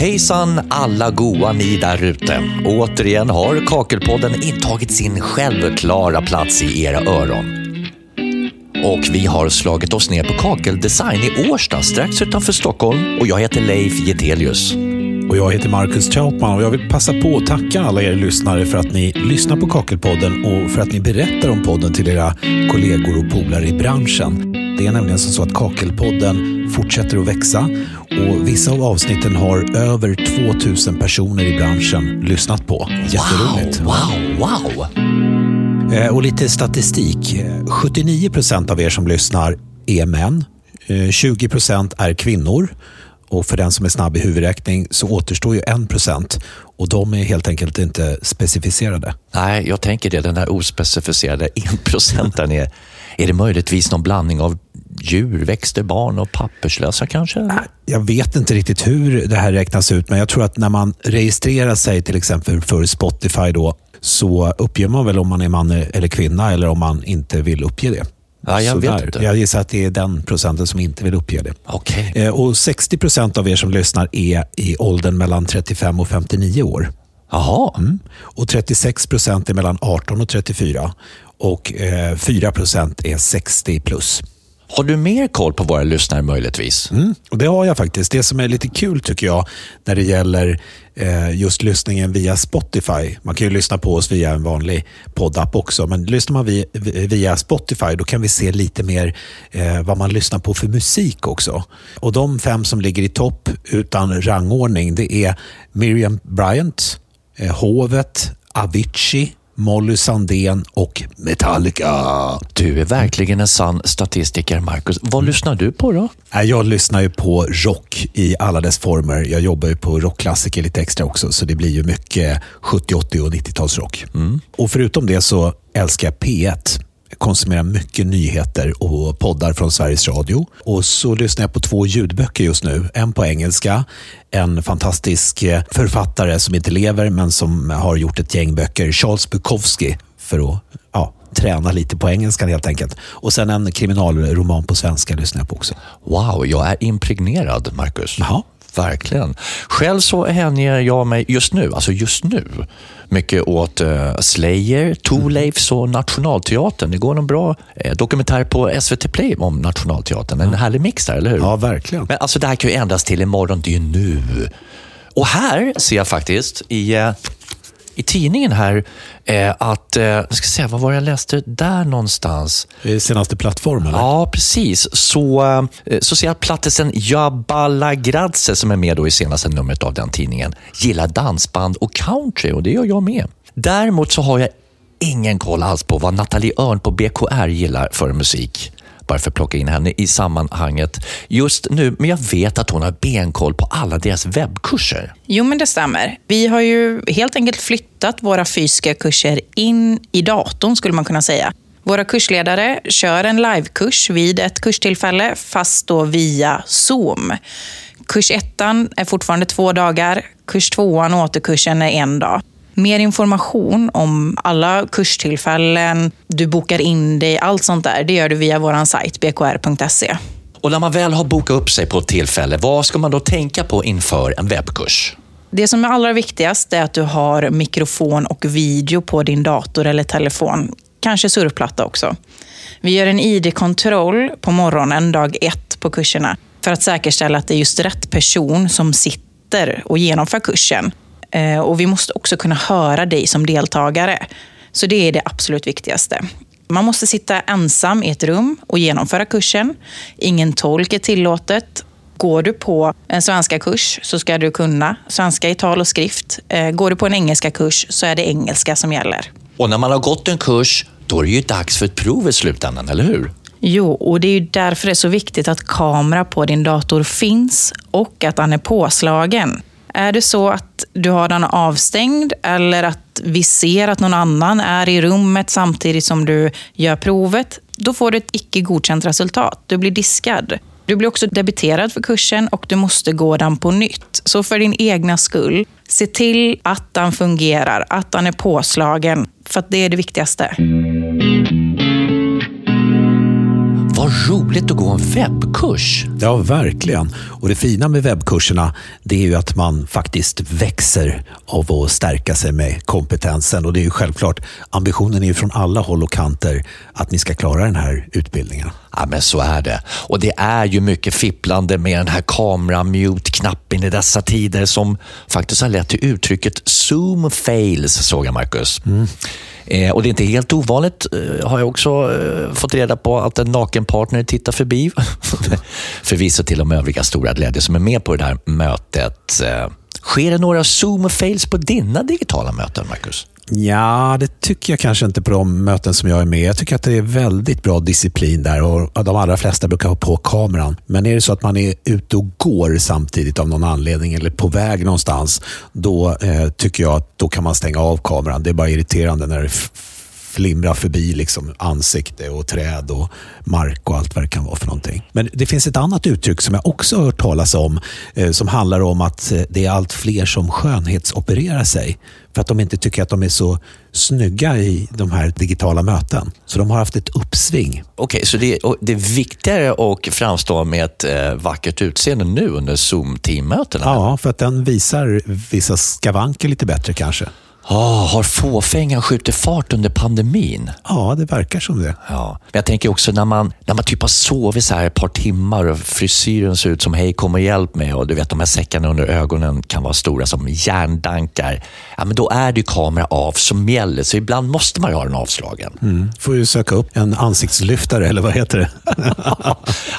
Hejsan alla goa ni där ute. Återigen har Kakelpodden intagit sin självklara plats i era öron. Och vi har slagit oss ner på Kakeldesign i Årsta strax utanför Stockholm och jag heter Leif Getelius. Och jag heter Marcus Trautman och jag vill passa på att tacka alla er lyssnare för att ni lyssnar på Kakelpodden och för att ni berättar om podden till era kollegor och polare i branschen. Det är nämligen så att Kakelpodden fortsätter att växa och vissa av avsnitten har över 2000 personer i branschen lyssnat på. Jätteroligt. Wow, wow, wow. Eh, Och lite statistik. 79 procent av er som lyssnar är män. Eh, 20 procent är kvinnor. Och för den som är snabb i huvudräkning så återstår ju 1 procent. Och de är helt enkelt inte specificerade. Nej, jag tänker det. Den där ospecificerade enprocentaren är, är det möjligtvis någon blandning av djur, växter, barn och papperslösa kanske? Jag vet inte riktigt hur det här räknas ut, men jag tror att när man registrerar sig till exempel för Spotify då, så uppger man väl om man är man eller kvinna eller om man inte vill uppge det. Ja, jag vet inte. Jag gissar att det är den procenten som inte vill uppge det. Okej. Eh, Och 60 procent av er som lyssnar är i åldern mellan 35 och 59 år. Jaha. Mm. Och 36 procent är mellan 18 och 34. Och eh, 4 procent är 60 plus. Har du mer koll på våra lyssnare möjligtvis? Mm, och Det har jag faktiskt. Det som är lite kul tycker jag när det gäller eh, just lyssningen via Spotify. Man kan ju lyssna på oss via en vanlig poddapp också, men lyssnar man via, via Spotify då kan vi se lite mer eh, vad man lyssnar på för musik också. Och de fem som ligger i topp utan rangordning det är Miriam Bryant, eh, Hovet, Avicii, Molly Sandén och Metallica. Du är verkligen en sann statistiker, Marcus. Vad lyssnar du på då? Jag lyssnar ju på rock i alla dess former. Jag jobbar ju på rockklassiker lite extra också, så det blir ju mycket 70, 80 och 90-talsrock. Och förutom det så älskar jag P1. Konsumerar mycket nyheter och poddar från Sveriges Radio. Och så lyssnar jag på två ljudböcker just nu. En på engelska, en fantastisk eh, författare som inte lever men som har gjort ett gäng böcker, Charles Bukowski, för att ja, träna lite på engelskan helt enkelt. Och sen en kriminalroman på svenska lyssnar jag på också. Wow, jag är impregnerad, Marcus. Jaha. Verkligen. Själv så hänger jag mig just nu, alltså just nu, mycket åt uh, Slayer, Thorleifs och Nationalteatern. Det går en bra eh, dokumentär på SVT Play om Nationalteatern. En härlig mix där, eller hur? Ja, verkligen. Men alltså det här kan ju ändras till imorgon, det är ju nu. Och här ser jag faktiskt i, eh, i tidningen här eh, att, eh, jag ska se, vad var det jag läste där någonstans? Senaste plattformen? Ja, precis. Så, eh, så ser jag att plattisen Jabala Gradze, som är med då i senaste numret av den tidningen, gillar dansband och country och det gör jag med. Däremot så har jag ingen koll alls på vad Nathalie Örn på BKR gillar för musik. Bara för att plocka in henne i sammanhanget just nu. Men jag vet att hon har benkoll på alla deras webbkurser. Jo, men det stämmer. Vi har ju helt enkelt flyttat våra fysiska kurser in i datorn, skulle man kunna säga. Våra kursledare kör en livekurs vid ett kurstillfälle, fast då via Zoom. Kurs ettan är fortfarande två dagar, kurs tvåan och återkursen är en dag. Mer information om alla kurstillfällen, du bokar in dig, allt sånt där, det gör du via vår sajt bkr.se. Och när man väl har bokat upp sig på ett tillfälle, vad ska man då tänka på inför en webbkurs? Det som är allra viktigast är att du har mikrofon och video på din dator eller telefon. Kanske surfplatta också. Vi gör en ID-kontroll på morgonen, dag ett på kurserna, för att säkerställa att det är just rätt person som sitter och genomför kursen. Eh, Och vi måste också kunna höra dig som deltagare. Så det är det absolut viktigaste. Man måste sitta ensam i ett rum och genomföra kursen. Ingen tolk är tillåtet. Går du på en svenska kurs så ska du kunna svenska i tal och skrift. Eh, Går du på en engelska kurs så är det engelska som gäller. Och när man har gått en kurs, då är det ju dags för ett prov i slutändan, eller hur? Jo, och det är ju därför det är så viktigt att kamera på din dator finns och att den är påslagen. Är det så att du har den avstängd eller att vi ser att någon annan är i rummet samtidigt som du gör provet, då får du ett icke godkänt resultat. Du blir diskad. Du blir också debiterad för kursen och du måste gå den på nytt. Så för din egna skull, se till att den fungerar, att den är påslagen. För att det är det viktigaste. Vad roligt att gå en webbkurs. Ja, verkligen. Och det fina med webbkurserna det är ju att man faktiskt växer av att stärka sig med kompetensen. Och det är ju självklart, ambitionen är ju från alla håll och kanter att ni ska klara den här utbildningen. Ja, men så är det. Och det är ju mycket fipplande med den här kamera-mute-knappen i dessa tider som faktiskt har lett till uttrycket Zoom fails, såg jag Marcus. Mm. Eh, och det är inte helt ovanligt, eh, har jag också eh, fått reda på, att en nakenpartner tittar förbi. Förvisso till de övriga stora glädje som är med på det här mötet. Eh, sker det några Zoom-fails på dina digitala möten, Marcus? Ja, det tycker jag kanske inte på de möten som jag är med. Jag tycker att det är väldigt bra disciplin där och de allra flesta brukar ha på kameran. Men är det så att man är ute och går samtidigt av någon anledning eller på väg någonstans, då eh, tycker jag att då kan man stänga av kameran. Det är bara irriterande när det flimrar förbi liksom ansikte och träd och mark och allt vad det kan vara för någonting. Men det finns ett annat uttryck som jag också har hört talas om eh, som handlar om att eh, det är allt fler som skönhetsopererar sig för att de inte tycker att de är så snygga i de här digitala möten. Så de har haft ett uppsving. Okej, okay, så det, det är viktigare att framstå med ett eh, vackert utseende nu under Zoom-teammötena? Ja, för att den visar vissa skavanker lite bättre kanske. Oh, har fåfängan skjutit fart under pandemin? Ja, det verkar som det. Ja. Men jag tänker också när man, när man typ har sovit så här ett par timmar och frisyren ser ut som hej kom och hjälp mig och du vet de här säckarna under ögonen kan vara stora som järndankar. Ja, men då är det kamera av som gäller så ibland måste man ha den avslagen. Mm. Får ju söka upp en ansiktslyftare eller vad heter det?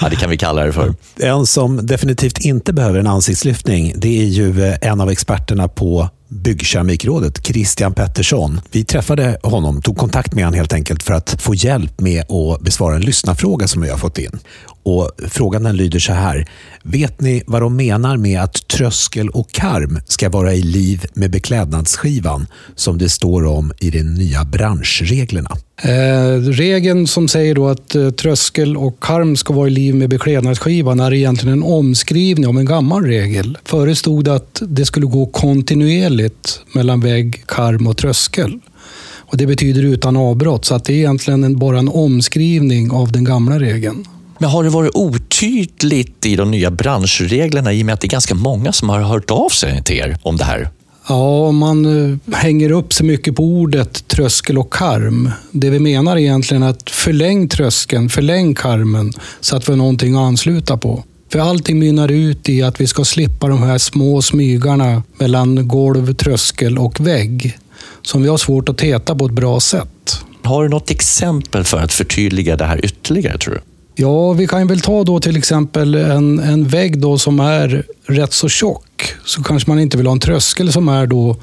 ja, det kan vi kalla det för. En som definitivt inte behöver en ansiktslyftning det är ju eh, en av experterna på Byggkeramikrådet, Christian Pettersson. Vi träffade honom, tog kontakt med honom helt enkelt för att få hjälp med att besvara en lyssnarfråga som vi har fått in. Och Frågan den lyder så här. Vet ni vad de menar med att tröskel och karm ska vara i liv med beklädnadsskivan som det står om i de nya branschreglerna? Eh, regeln som säger då att eh, tröskel och karm ska vara i liv med beklädnadsskivan är egentligen en omskrivning av en gammal regel. Före stod det att det skulle gå kontinuerligt mellan vägg, karm och tröskel. Och Det betyder utan avbrott, så att det är egentligen en, bara en omskrivning av den gamla regeln. Men har det varit otydligt i de nya branschreglerna i och med att det är ganska många som har hört av sig till er om det här? Ja, man eh, hänger upp sig mycket på ordet tröskel och karm. Det vi menar är egentligen att förläng tröskeln, förläng karmen så att vi har någonting att ansluta på. För allting mynnar ut i att vi ska slippa de här små smygarna mellan golv, tröskel och vägg som vi har svårt att täta på ett bra sätt. Har du något exempel för att förtydliga det här ytterligare tror du? Ja, vi kan väl ta då till exempel en, en vägg då som är rätt så tjock. Så kanske man inte vill ha en tröskel som är då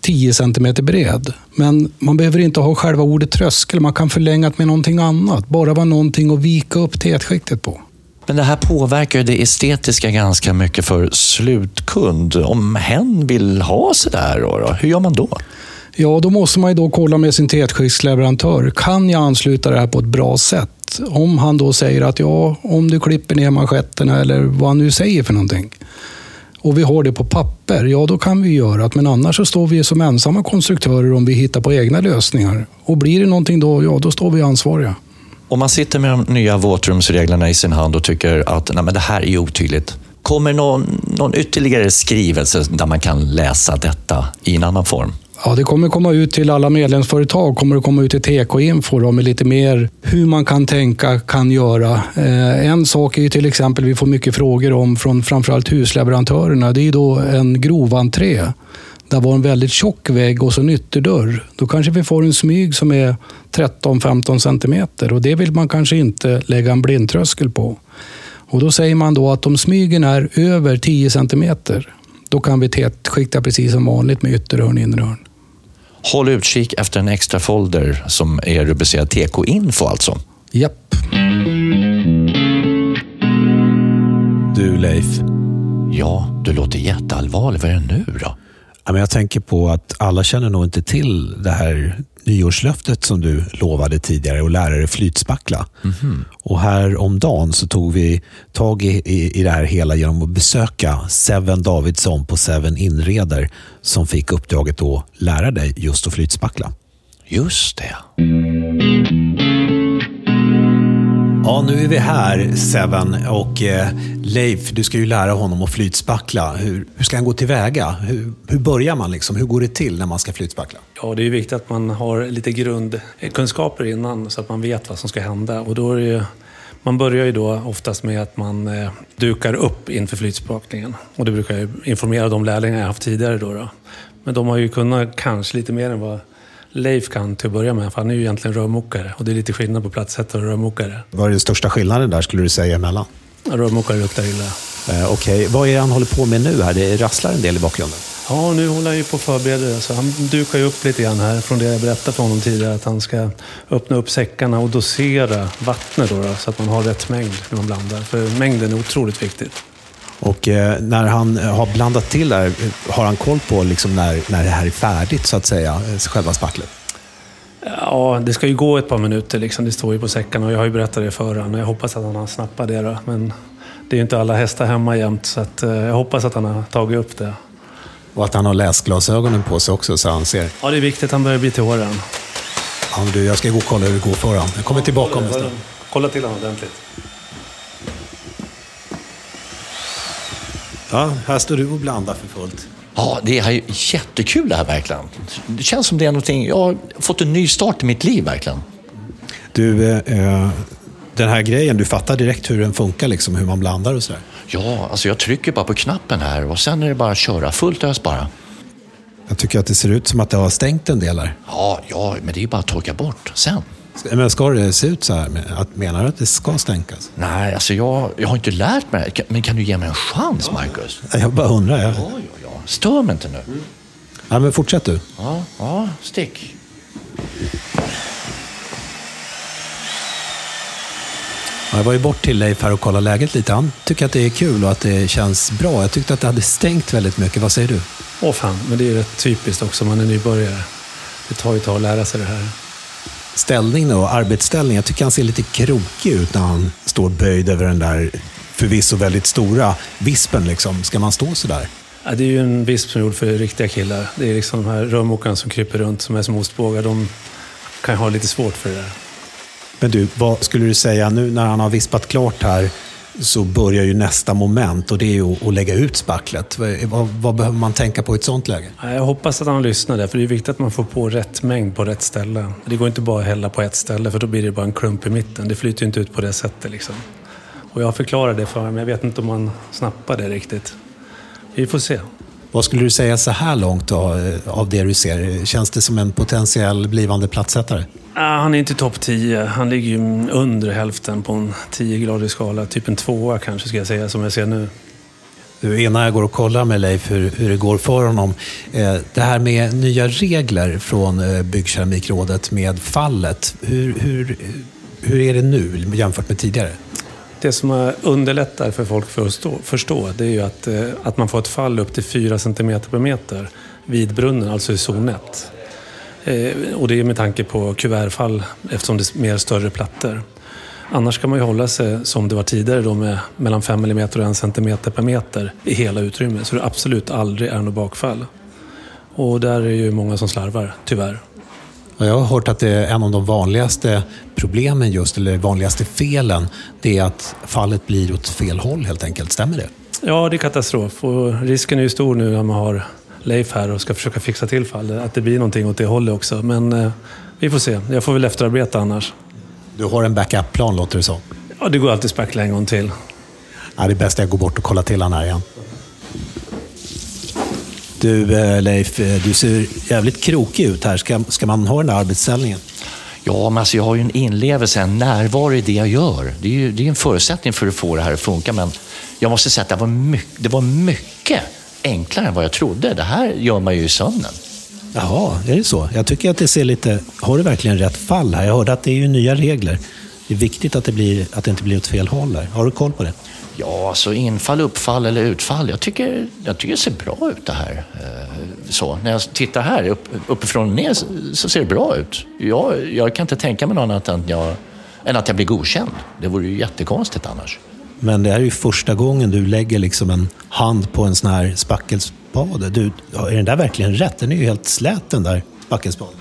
10 cm bred. Men man behöver inte ha själva ordet tröskel. Man kan förlänga det med någonting annat. Bara vara någonting att vika upp tätskiktet på. Men det här påverkar det estetiska ganska mycket för slutkund. Om hen vill ha sådär, då, då, hur gör man då? Ja, då måste man ju då kolla med sin tätskiktsleverantör. Kan jag ansluta det här på ett bra sätt? Om han då säger att ja, om du klipper ner manschetterna eller vad han nu säger för någonting och vi har det på papper, ja då kan vi göra det. Men annars så står vi som ensamma konstruktörer om vi hittar på egna lösningar. Och blir det någonting då, ja då står vi ansvariga. Om man sitter med de nya våtrumsreglerna i sin hand och tycker att nej, men det här är otydligt. Kommer någon, någon ytterligare skrivelse där man kan läsa detta i en annan form? Ja, det kommer komma ut till alla medlemsföretag, kommer det komma ut till TK-info med lite mer hur man kan tänka, kan göra. Eh, en sak är ju till exempel, vi får mycket frågor om från framförallt husleverantörerna, det är ju då en grovantré. Där var en väldigt tjock vägg och så en ytterdörr. Då kanske vi får en smyg som är 13-15 centimeter och det vill man kanske inte lägga en blindtröskel på. Och då säger man då att om smygen är över 10 centimeter, då kan vi tätskikta precis som vanligt med ytterhörn och innerhörn. Håll utkik efter en extra folder som är rubricerad TK-info alltså. Japp. Du Leif. Ja, du låter jätteallvarlig. Vad är det nu då? Jag tänker på att alla känner nog inte till det här nyårslöftet som du lovade tidigare och lärare flytspackla. Mm -hmm. Och här om dagen så tog vi tag i, i, i det här hela genom att besöka Seven Davidsson på Seven Inreder som fick uppdraget att lära dig just att flytspackla. Just det. Ja, nu är vi här, Seven. Och eh, Leif, du ska ju lära honom att flytspackla. Hur, hur ska han gå tillväga? Hur, hur börjar man? Liksom? Hur går det till när man ska flytspackla? Ja, det är viktigt att man har lite grundkunskaper innan så att man vet vad som ska hända. Och då är det, man börjar ju då oftast med att man eh, dukar upp inför flytspakningen. Och det brukar jag informera de lärlingar jag haft tidigare. Då, då. Men de har ju kunnat kanske lite mer än vad Leif kan till att börja med, för han är ju egentligen rörmokare. Och det är lite skillnad på plattsättare och rörmokare. Vad är den största skillnaden där, skulle du säga, emellan? Rörmokare luktar illa. Eh, Okej, okay. vad är det han håller på med nu här? Det rasslar en del i bakgrunden. Ja, nu håller han ju på att förbereda så Han dukar ju upp lite grann här från det jag berättade för honom tidigare. Att han ska öppna upp säckarna och dosera vattnet då, då så att man har rätt mängd när man blandar. För mängden är otroligt viktigt. Och eh, när han har blandat till det här, har han koll på liksom när, när det här är färdigt, så att säga, själva spacklet? Ja, det ska ju gå ett par minuter. Liksom. Det står ju på säckarna och jag har ju berättat det för honom. Jag hoppas att han har snappat det. Då. Men det är ju inte alla hästar hemma jämt, så att, eh, jag hoppas att han har tagit upp det. Och att han har läsglasögonen på sig också, så han ser. Ja, det är viktigt. Han börjar bli till åren. Ja, du, jag ska gå och kolla hur det går för honom. Jag kommer tillbaka om en stund. Kolla till honom ordentligt. Ja, här står du och blandar för fullt. Ja, det är jättekul det här verkligen. Det känns som det är någonting, jag har fått en ny start i mitt liv verkligen. Du, eh, den här grejen, du fattar direkt hur den funkar, liksom, hur man blandar och sådär? Ja, alltså jag trycker bara på knappen här och sen är det bara att köra fullt ös bara. Jag tycker att det ser ut som att det har stängt en del här. Ja, ja, men det är bara att torka bort sen. Men ska det se ut så här? Menar du att det ska stänkas? Nej, alltså jag, jag har inte lärt mig. Men kan du ge mig en chans, Marcus? Jag bara undrar. Jag... Ja, ja, ja. Stör mig inte nu. Mm. Ja, men fortsätt du. Ja, ja stick. Jag var ju bort till Leif här och kollade läget lite. Han tycker att det är kul och att det känns bra. Jag tyckte att det hade stängt väldigt mycket. Vad säger du? Åh fan, men det är ju rätt typiskt också. Man är nybörjare. Det tar ju ett tag att lära sig det här ställning då, arbetsställning. Jag tycker han ser lite krokig ut när han står böjd över den där förvisso väldigt stora vispen. Liksom. Ska man stå sådär? Ja, det är ju en visp som är gjord för riktiga killar. Det är liksom de här rörmokarna som kryper runt som är som ostbågar. De kan ha lite svårt för det där. Men du, vad skulle du säga nu när han har vispat klart här? Så börjar ju nästa moment och det är ju att lägga ut spacklet. Vad, vad, behöver man tänka på i ett sånt läge? Jag hoppas att han lyssnar där, för det är viktigt att man får på rätt mängd på rätt ställe. Det går inte bara att hälla på ett ställe, för då blir det bara en klump i mitten. Det flyter inte ut på det sättet. Liksom. Och jag förklarar det för honom, men jag vet inte om han snappar det riktigt. Vi får se. Vad skulle du säga så här långt då, av det du ser? Känns det som en potentiell blivande plattsättare? Han är inte topp 10. Han ligger ju under hälften på en 10-gradig skala. Typ en tvåa kanske, ska jag säga, som jag ser nu. Du, innan jag går och kollar med Leif hur, hur det går för honom. Eh, det här med nya regler från eh, Byggkeramikrådet med fallet. Hur, hur, hur är det nu jämfört med tidigare? Det som underlättar för folk att förstå, förstå det är ju att, eh, att man får ett fall upp till 4 cm per meter vid brunnen, alltså i zon 1. Eh, och det är med tanke på kuvertfall eftersom det är mer större plattor. Annars kan man ju hålla sig som det var tidigare då med mellan 5 mm och 1 cm per meter i hela utrymmet. Så det absolut aldrig är något bakfall. Och där är ju många som slarvar, tyvärr. Jag har hört att det är en av de vanligaste problemen just, eller vanligaste felen, det är att fallet blir åt fel håll helt enkelt. Stämmer det? Ja, det är katastrof. Och risken är ju stor nu när man har Leif här och ska försöka fixa till fallet. Att det blir någonting åt det hållet också. Men eh, vi får se. Jag får väl efterarbeta annars. Du har en backup-plan låter det som. Ja, det går alltid att spackla en gång till. Ja, det är bäst att jag går bort och kollar till honom här igen. Du eh, Leif, eh, du ser jävligt krokig ut här. Ska, ska man ha den där arbetsställningen? Ja, men alltså jag har ju en inlevelse, en närvaro i det jag gör. Det är ju det är en förutsättning för att få det här att funka. Men jag måste säga att det var mycket, det var mycket enklare än vad jag trodde. Det här gör man ju i sömnen. Jaha, är det så? Jag tycker att det ser lite... Har du verkligen rätt fall här? Jag hörde att det är ju nya regler. Det är viktigt att det, blir, att det inte blir åt fel håll här. Har du koll på det? Ja, alltså infall, uppfall eller utfall. Jag tycker, jag tycker det ser bra ut det här. Eh, så, när jag tittar här upp, uppifrån och ner så ser det bra ut. Jag, jag kan inte tänka mig något annat än, jag, än att jag blir godkänd. Det vore ju jättekonstigt annars. Men det här är ju första gången du lägger liksom en hand på en sån här spackelspade. Du, är den där verkligen rätt? Den är ju helt slät den där spackelspaden.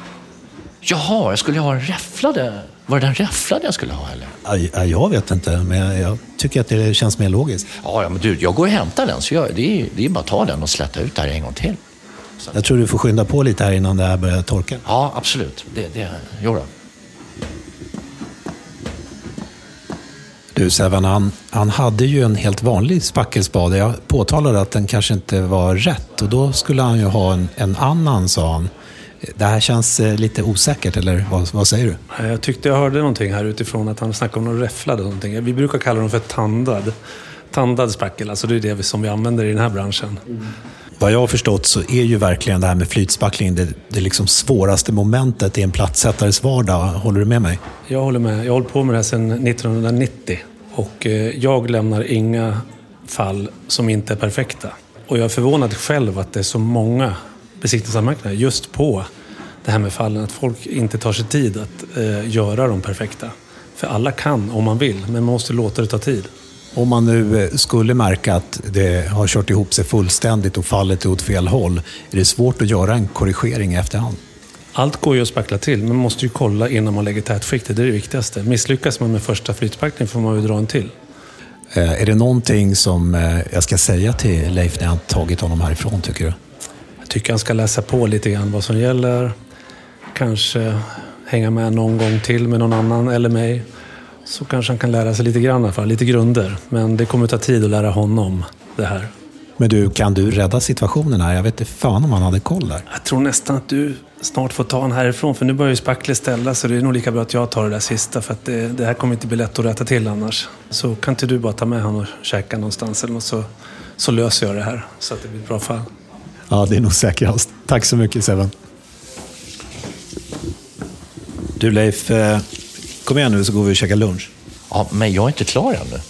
Jaha, jag skulle ha en räfflade Var det den räfflade jag skulle ha eller? Ja, Jag vet inte, men jag, jag tycker att det känns mer logiskt. Ja, ja men du, jag går och hämtar den. Så jag, det, är, det är bara att ta den och släta ut det här en gång till. Jag tror du får skynda på lite här innan det här börjar torka. Ja, absolut. Det, det, jo då. Du Sevan, han, han hade ju en helt vanlig spackelspade. Jag påtalade att den kanske inte var rätt och då skulle han ju ha en, en annan, sa han. Det här känns eh, lite osäkert, eller vad, vad säger du? Jag tyckte jag hörde någonting här utifrån att han snackade om någon räfflad och någonting. Vi brukar kalla dem för tandad. Tandad spackel, alltså det är det vi- som vi använder i den här branschen. Vad jag har förstått så är ju verkligen det här med flytspackling det, det liksom svåraste momentet i en plattsättares vardag. Håller du med mig? Jag håller med. Jag har hållit på med det här sedan 1990 och eh, jag lämnar inga fall som inte är perfekta. Och jag är förvånad själv att det är så många besiktningsanmärkningar just på det här med fallen. Att folk inte tar sig tid att eh, göra dem perfekta. För alla kan om man vill, men man måste låta det ta tid. Om man nu eh, skulle märka att det har kört ihop sig fullständigt och fallet är åt fel håll, är det svårt att göra en korrigering i efterhand? Allt går ju att spackla till, men man måste ju kolla innan man lägger tätskiktet. Det är det viktigaste. Misslyckas man med första flytspackningen får man ju dra en till. Eh, Är det någonting som eh, jag ska säga till Leif när jag tagit honom härifrån, tycker du? Jag tycker han ska läsa på lite grann vad som gäller. Kanske hänga med någon gång till med någon annan eller mig. Så kanske han kan lära sig lite grann i alla fall, lite grunder. Men det kommer ta tid att lära honom det här. Men du, kan du rädda situationen här? Jag vet inte fan om han hade koll där. Jag tror nästan att du snart får ta honom härifrån, för nu börjar ju spacklet ställa så det är nog lika bra att jag tar det där sista, för att det, det här kommer inte bli lätt att rätta till annars. Så kan inte du bara ta med honom och käka någonstans eller något, så, så löser jag det här, så att det blir ett bra fall. Ja, det är nog säkrast. Tack så mycket Seven. Du Leif, eh, kom igen nu så går vi och käkar lunch. Ja, men jag är inte klar ännu.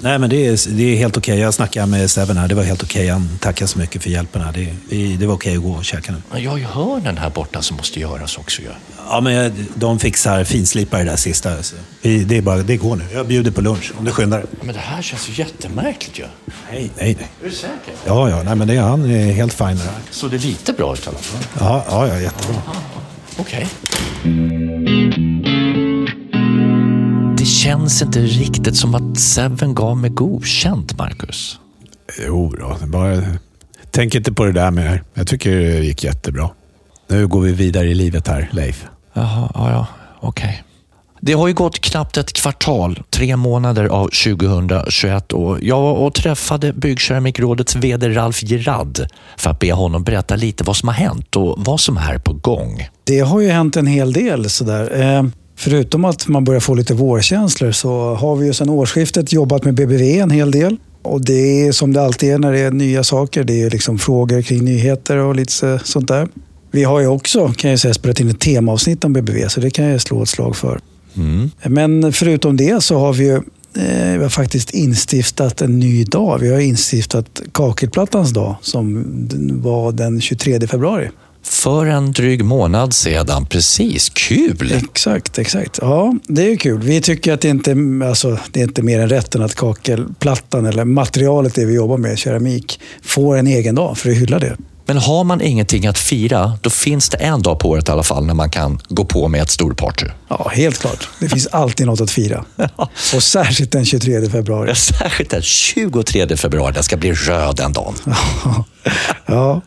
Nej, men det är, det är helt okej. Jag snackade med Seven här. Det var helt okej. Han tackar så mycket för hjälpen här. Det, det, var okej att gå och käka nu. Men jag har ju hörnen här borta som måste göras också ju. Ja, men de fixar finslipar det där sista. Så. Det, är bara, det går nu. Jag bjuder på lunch om du skyndar dig. Men det här känns ju jättemärkligt ju. Nej, nej, nej. Är du säker? Ja, ja. Nej, men det, han är helt fin med det här. Så det är lite bra ut i alla fall? Ja, ja, ja jättebra. Okej. Det känns inte riktigt som att Seven gav mig godkänt, Marcus. Jo då, bara... tänk inte på det där mer. Jag tycker det gick jättebra. Nu går vi vidare i livet här, Leif. Jaha, ja, ja. okej. Det har ju gått knappt ett kvartal, tre månader av 2021 och jag var och träffade Byggkeramikrådets VD Ralf Gerard för att be honom berätta lite vad som har hänt och vad som är på gång. Det har ju hänt en hel del. Sådär. Eh, förutom att man börjar få lite vårkänslor så har vi ju sedan årsskiftet jobbat med BBV en hel del. Och det är som det alltid är när det är nya saker. Det är liksom frågor kring nyheter och lite så- sånt där. Vi har ju också, kan jag säga, spelat in ett temaavsnitt om BBV så det kan jag slå ett slag för. Mm. Men förutom det så har vi ju eh, vi har faktiskt instiftat en ny dag. Vi har instiftat kakelplattans dag som var den 23 februari. För en dryg månad sedan, precis. Kul! Exakt, exakt. Ja, det är kul. Vi tycker att det inte alltså, det är inte mer än rätten att kakelplattan eller materialet det vi jobbar med, keramik, får en egen dag för att hylla det. Men har man ingenting att fira, då finns det en dag på året i alla fall när man kan gå på med ett storparty. Ja, helt klart. Det finns alltid något att fira. Och särskilt den 23 februari. Särskilt den 23 februari, den ska bli röd den dagen. Ja.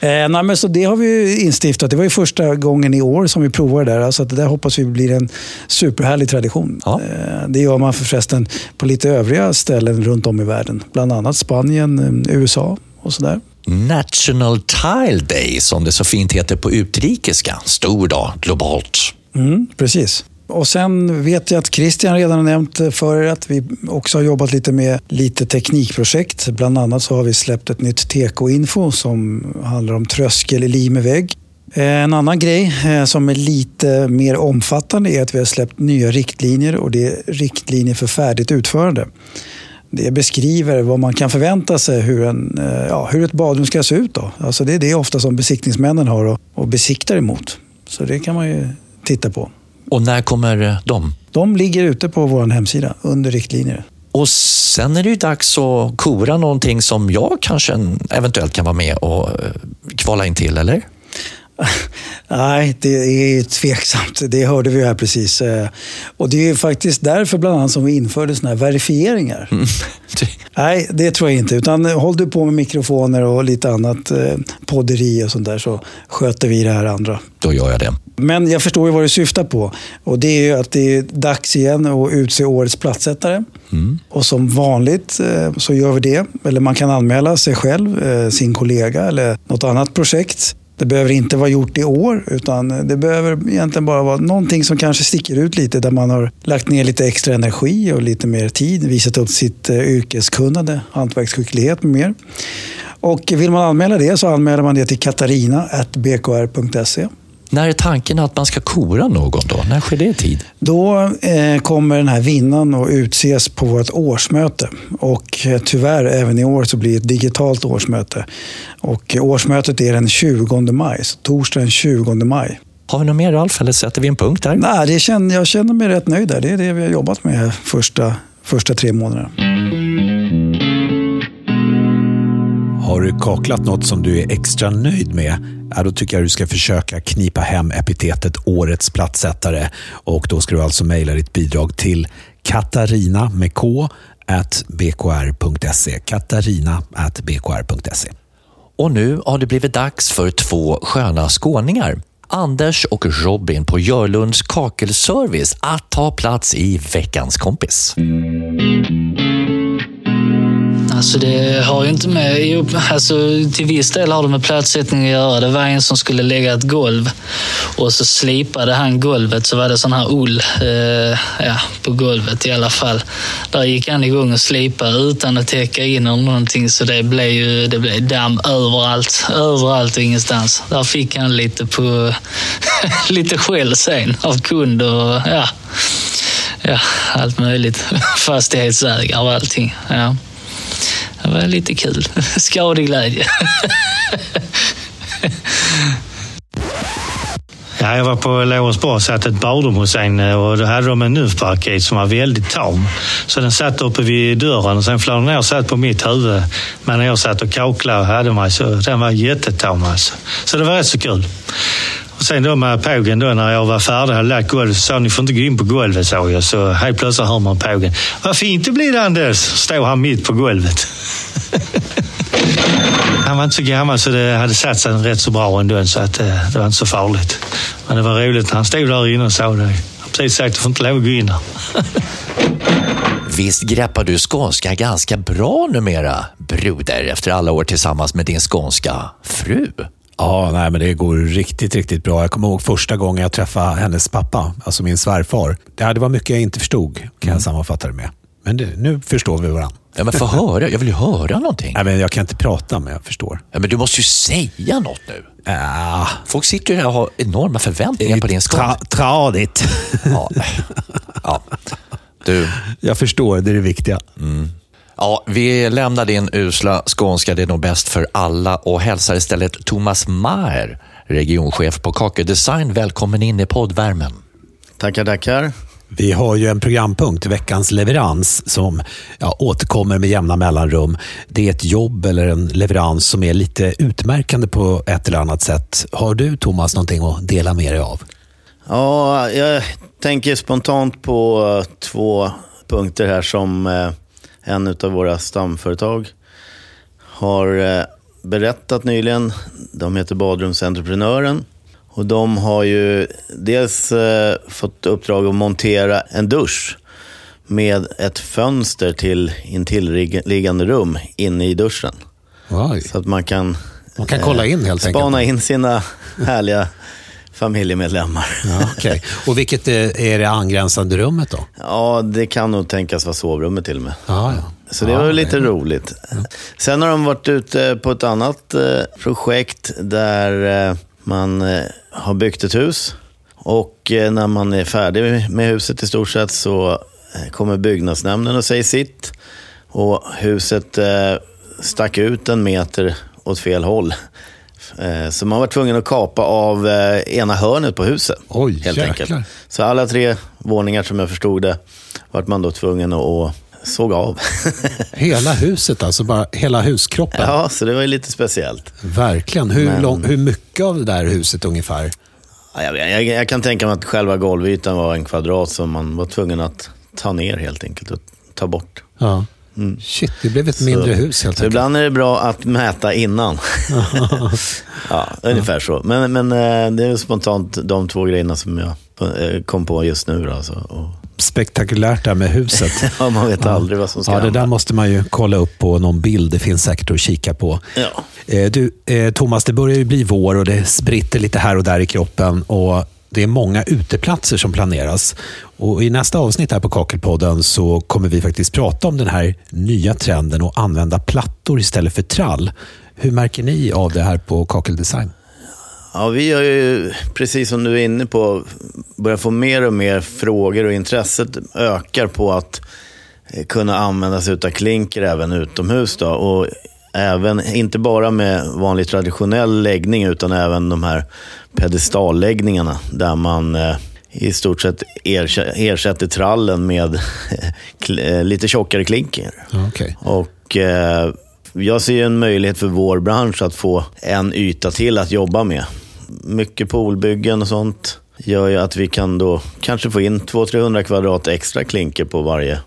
Eh, nej, men så det har vi instiftat. Det var ju första gången i år som vi provade det där. Så att det där hoppas vi blir en superhärlig tradition. Ja. Eh, det gör man förresten på lite övriga ställen runt om i världen. Bland annat Spanien, eh, USA och sådär. National Tile Day, som det så fint heter på utrikiska. Stor dag, globalt. Mm, precis. Och sen vet jag att Christian redan har nämnt för er att vi också har jobbat lite med lite teknikprojekt. Bland annat så har vi släppt ett nytt TK-info som handlar om tröskel i lim med vägg. Eh, en annan grej eh, som är lite mer omfattande är att vi har släppt nya riktlinjer och det är riktlinjer för färdigt utförande. Det beskriver vad man kan förvänta sig hur, en, eh, ja, hur ett badrum ska se ut. Då. Alltså det är det ofta som besiktningsmännen har och, och besiktar emot. Så det kan man ju titta på. Och när kommer eh, de? De ligger ute på vår hemsida under riktlinjer. Och sen är det ju dags att kora någonting som jag kanske eventuellt kan vara med och eh, kvala in till, eller? Nej, det är tveksamt. Det hörde vi här precis. Eh, och det är faktiskt därför bland annat som vi införde såna här verifieringar. Mm. Nej, det tror jag inte. Utan håll du på med mikrofoner och lite annat eh, podderi och sånt där så sköter vi det här andra. Då gör jag det. Men jag förstår ju vad du syftar på. Och det är ju att det är dags igen att utse årets platssättare. Mm. Och som vanligt eh, så gör vi det. Eller man kan anmäla sig själv, sin kollega eller något annat projekt. Det behöver inte vara gjort i år, utan det behöver egentligen bara vara någonting som kanske sticker ut lite, där man har lagt ner lite extra energi och lite mer tid, visat upp sitt eh, yrkeskunnande, hantverksskicklighet med mer. Och vill man anmäla det så anmäler man det till katarina.bkr.se. När är tanken att man ska kora någon då? När sker det i tid? Då eh, kommer den här vinnaren att utses på vårt årsmöte. Och eh, tyvärr även i år så blir det ett digitalt årsmöte. Och eh, årsmötet är den 20 maj, så torsdag den 20 maj. Har vi något mer Ralf, eller sätter vi en punkt där? Nej, det känner, jag känner mig rätt nöjd där. Det är det vi har jobbat med första, första tre månaderna. Har du kaklat något som du är extra nöjd med? Ja, då tycker jag du ska försöka knipa hem epitetet Årets plattsättare. Och då ska du alltså mejla ditt bidrag till Katarina med K at bkr.se. Katarina at bkr.se. Och nu har det blivit dags för två sköna skåningar. Anders och Robin på Görlunds kakelservice att ta plats i veckans kompis. Alltså det har ju inte med... Alltså till viss del har det med plötsättning att göra. Det var en som skulle lägga ett golv och så slipade han golvet så var det sån här ull eh, ja, på golvet i alla fall. Där gick han igång och slipade utan att täcka in eller någonting så det blev ju det blev damm överallt. Överallt och ingenstans. Där fick han lite på lite skäll sen av kund och ja, ja allt möjligt. Fastighetsägare och allting. Ja. Det var lite kul. Skadeglädje. Ja, jag var på Lorensborg och satt ett badrum hos en eh, och då hade de en nymfparakit som var väldigt tam. Så den satt uppe vid dörren och sen flög den ner och satt på mitt huvud. Men när jag satt och kaklade och hade mig så den var jättetam alltså. Så det var rätt så kul. Och sen då med pågen då när jag var färdig och hade lagt golvet så sa ni får inte gå in på golvet sa jag. Så helt plötsligt hör man pågen. Vad fint det blir Anders! Står han mitt på golvet. han var inte så gammal så det hade satt sig rätt så bra ändå så att eh, det var inte så farligt. Men det var roligt när han stod där inne och sa det. Jag precis sagt du får inte lov att gå in här. Visst greppar du skånska ganska bra numera, broder, efter alla år tillsammans med din skånska fru? Ja, nej, men det går riktigt, riktigt bra. Jag kommer ihåg första gången jag träffade hennes pappa, alltså min svärfar. Det var mycket jag inte förstod, kan jag mm. sammanfatta det med. Men det, nu förstår vi varandra. Ja, men få höra. Jag vill ju höra någonting. Nej, men jag kan inte prata, men jag förstår. Ja, men du måste ju säga något nu. Ja. Folk sitter ju här och har enorma förväntningar på din skål. tradigt. Ja. ja. Du. Jag förstår, det är det viktiga. Mm. Ja, vi lämnar din usla skånska, det är nog bäst för alla och hälsar istället Thomas Maher, regionchef på Kake Design, välkommen in i poddvärmen. Tackar, tackar. Vi har ju en programpunkt, veckans leverans, som ja, återkommer med jämna mellanrum. Det är ett jobb eller en leverans som är lite utmärkande på ett eller annat sätt. Har du, Thomas, någonting att dela med dig av? Ja, jag tänker spontant på två punkter här som eh, en av våra stamföretag har eh, berättat nyligen. De heter Badrumsentreprenören. Och de har ju dels eh, fått uppdrag att montera en dusch med ett fönster till intillliggande rum inne i duschen. Oj. Så att man kan, man kan kolla in helt spana enkelt. In sina härliga familjemedlemmar. Ja, okay. Och vilket är det angränsande rummet då? Ja, det kan nog tänkas vara sovrummet till och med. Ja, ja. Så det ja, var lite det. roligt. Sen har de varit ute på ett annat eh, projekt där eh, man eh, har byggt ett hus. Och eh, när man är färdig med huset i stort sett så eh, kommer byggnadsnämnden och säger sitt. Och huset eh, stack ut en meter åt fel håll. Eh, så man var tvungen att kapa av eh, ena hörnet på huset. Oj, helt jäklar. enkelt. Så alla tre våningar som jag förstod det, vart man då tvungen att såg av. Hela huset alltså, bara hela huskroppen? ja, så det var ju lite speciellt. Verkligen. Hur, Men- lång, hur mycket av det där huset ungefär? Ja, Jag, jag, jag kan tänka mig att själva golvytan var en kvadrat som man var tvungen att ta ner helt enkelt och ta bort. Ja. Shit, det blev ett mindre hus helt Så enkelt. ibland är det bra att mäta innan. ja, ungefär så. Men, men eh, det är spontant de två grejerna som jag eh, kom på just nu. Då, alltså. och, Spektakulärt där med huset. ja, man vet aldrig vad som ska Ja, det hända. där måste man ju kolla upp på någon bild. Det finns säkert att kika på. Ja. Eh, Du, Thomas, det börjar ju bli vår och det spritter lite här och där i kroppen. Och det är många uteplatser som planeras. Och I nästa avsnitt här på Kakelpodden så kommer vi faktiskt prata om den här nya trenden att använda plattor istället för trall. Hur märker ni av det här på Kakeldesign? Ja, vi har ju, precis som du är inne på, börjat få mer och mer frågor och intresset ökar på att eh, kunna använda sig av klinker även utomhus. Då. Och även, inte bara med vanlig traditionell läggning utan även de här pedestalläggningarna där man eh, i stort sett ersätter, trallen med eh, lite tjockare klinker. Okay. Och eh, jag ser en möjlighet för vår bransch att få en yta till att jobba med. Mycket poolbyggen och sånt gör ju att vi kan då kanske få in 200-300 kvadrat extra klinker på varje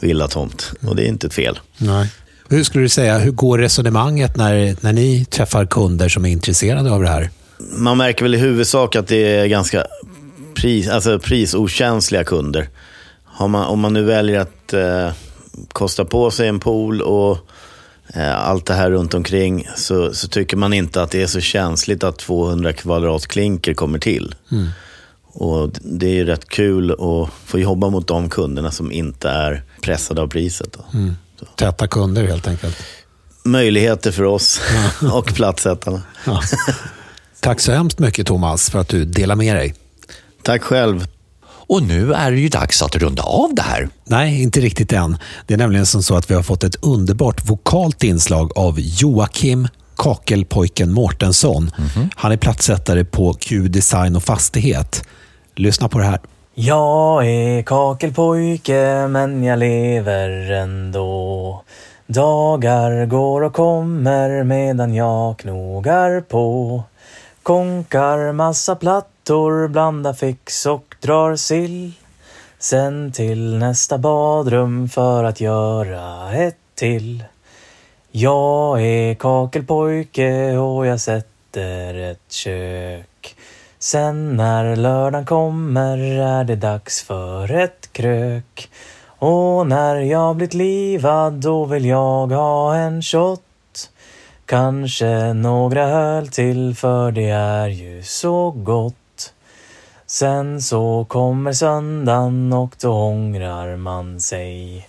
villatomt. Och det är inte ett fel. Nej. Hur skulle du säga, hur går resonemanget när, när ni träffar kunder som är intresserade av det här? Man märker väl i huvudsak att det är ganska pris, alltså prisokänsliga kunder. Man, om man nu väljer att eh, kosta på sig en pool och eh, allt det här runt omkring så, så tycker man inte att det är så känsligt att 200 kvadrat klinker kommer till. Och det är ju rätt kul att få jobba mot de kunderna som inte är pressade av priset. Då. Täta kunder helt enkelt. Möjligheter för oss och platssättarna. Ja. Tack så hemskt mycket Thomas för att du delar med dig. Tack själv. Och nu är det ju dags att runda av det här. Nej, inte riktigt än. Det är nämligen som så att vi har fått ett underbart vokalt inslag av Joakim Kakelpojken Mårtensson. Han är platssättare på Q Design och Fastighet. Lyssna på det här. Jag är kakelpojke men jag lever ändå. Dagar går och kommer medan jag knogar på. Konkar massa plattor, blandar fix och drar sill. Sen till nästa badrum för att göra ett till. Jag är kakelpojke och jag sätter ett kök. Sen när lördagen kommer är det dags för ett krök. Och när jag blivit livad då vill jag ha en shot. Kanske några öl till för det är ju så gott. Sen så kommer söndagen och då ångrar man sig.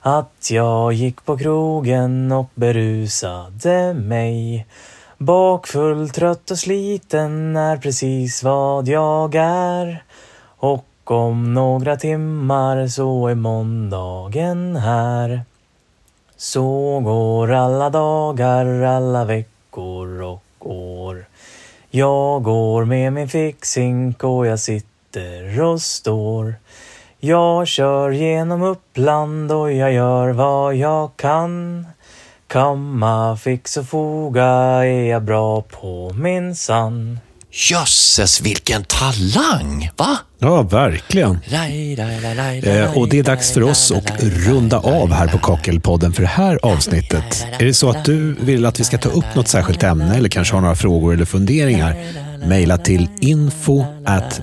Att jag gick på krogen och berusade mig. Bakfull, trött och sliten är precis vad jag är. Och om några timmar så är måndagen här. Så går alla dagar, alla veckor och år. Jag går med min fixink och jag sitter och står. Jag kör genom Uppland och jag gör vad jag kan. Kamma, fix och foga är jag bra på minsann. Jösses, vilken talang! Va? Ja, verkligen. Eh, och det är dags för oss att runda av här på Kakelpodden för det här avsnittet. Är det så att du vill att vi ska ta upp något särskilt ämne eller kanske har några frågor eller funderingar? Mejla till info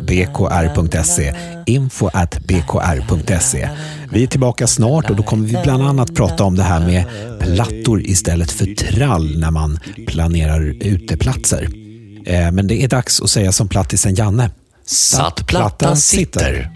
bkr.se info bkr.se Vi är tillbaka snart och då kommer vi bland annat prata om det här med plattor istället för trall när man planerar uteplatser. Eh, men det är dags att säga som plattisen Janne. Satt plattan sitter.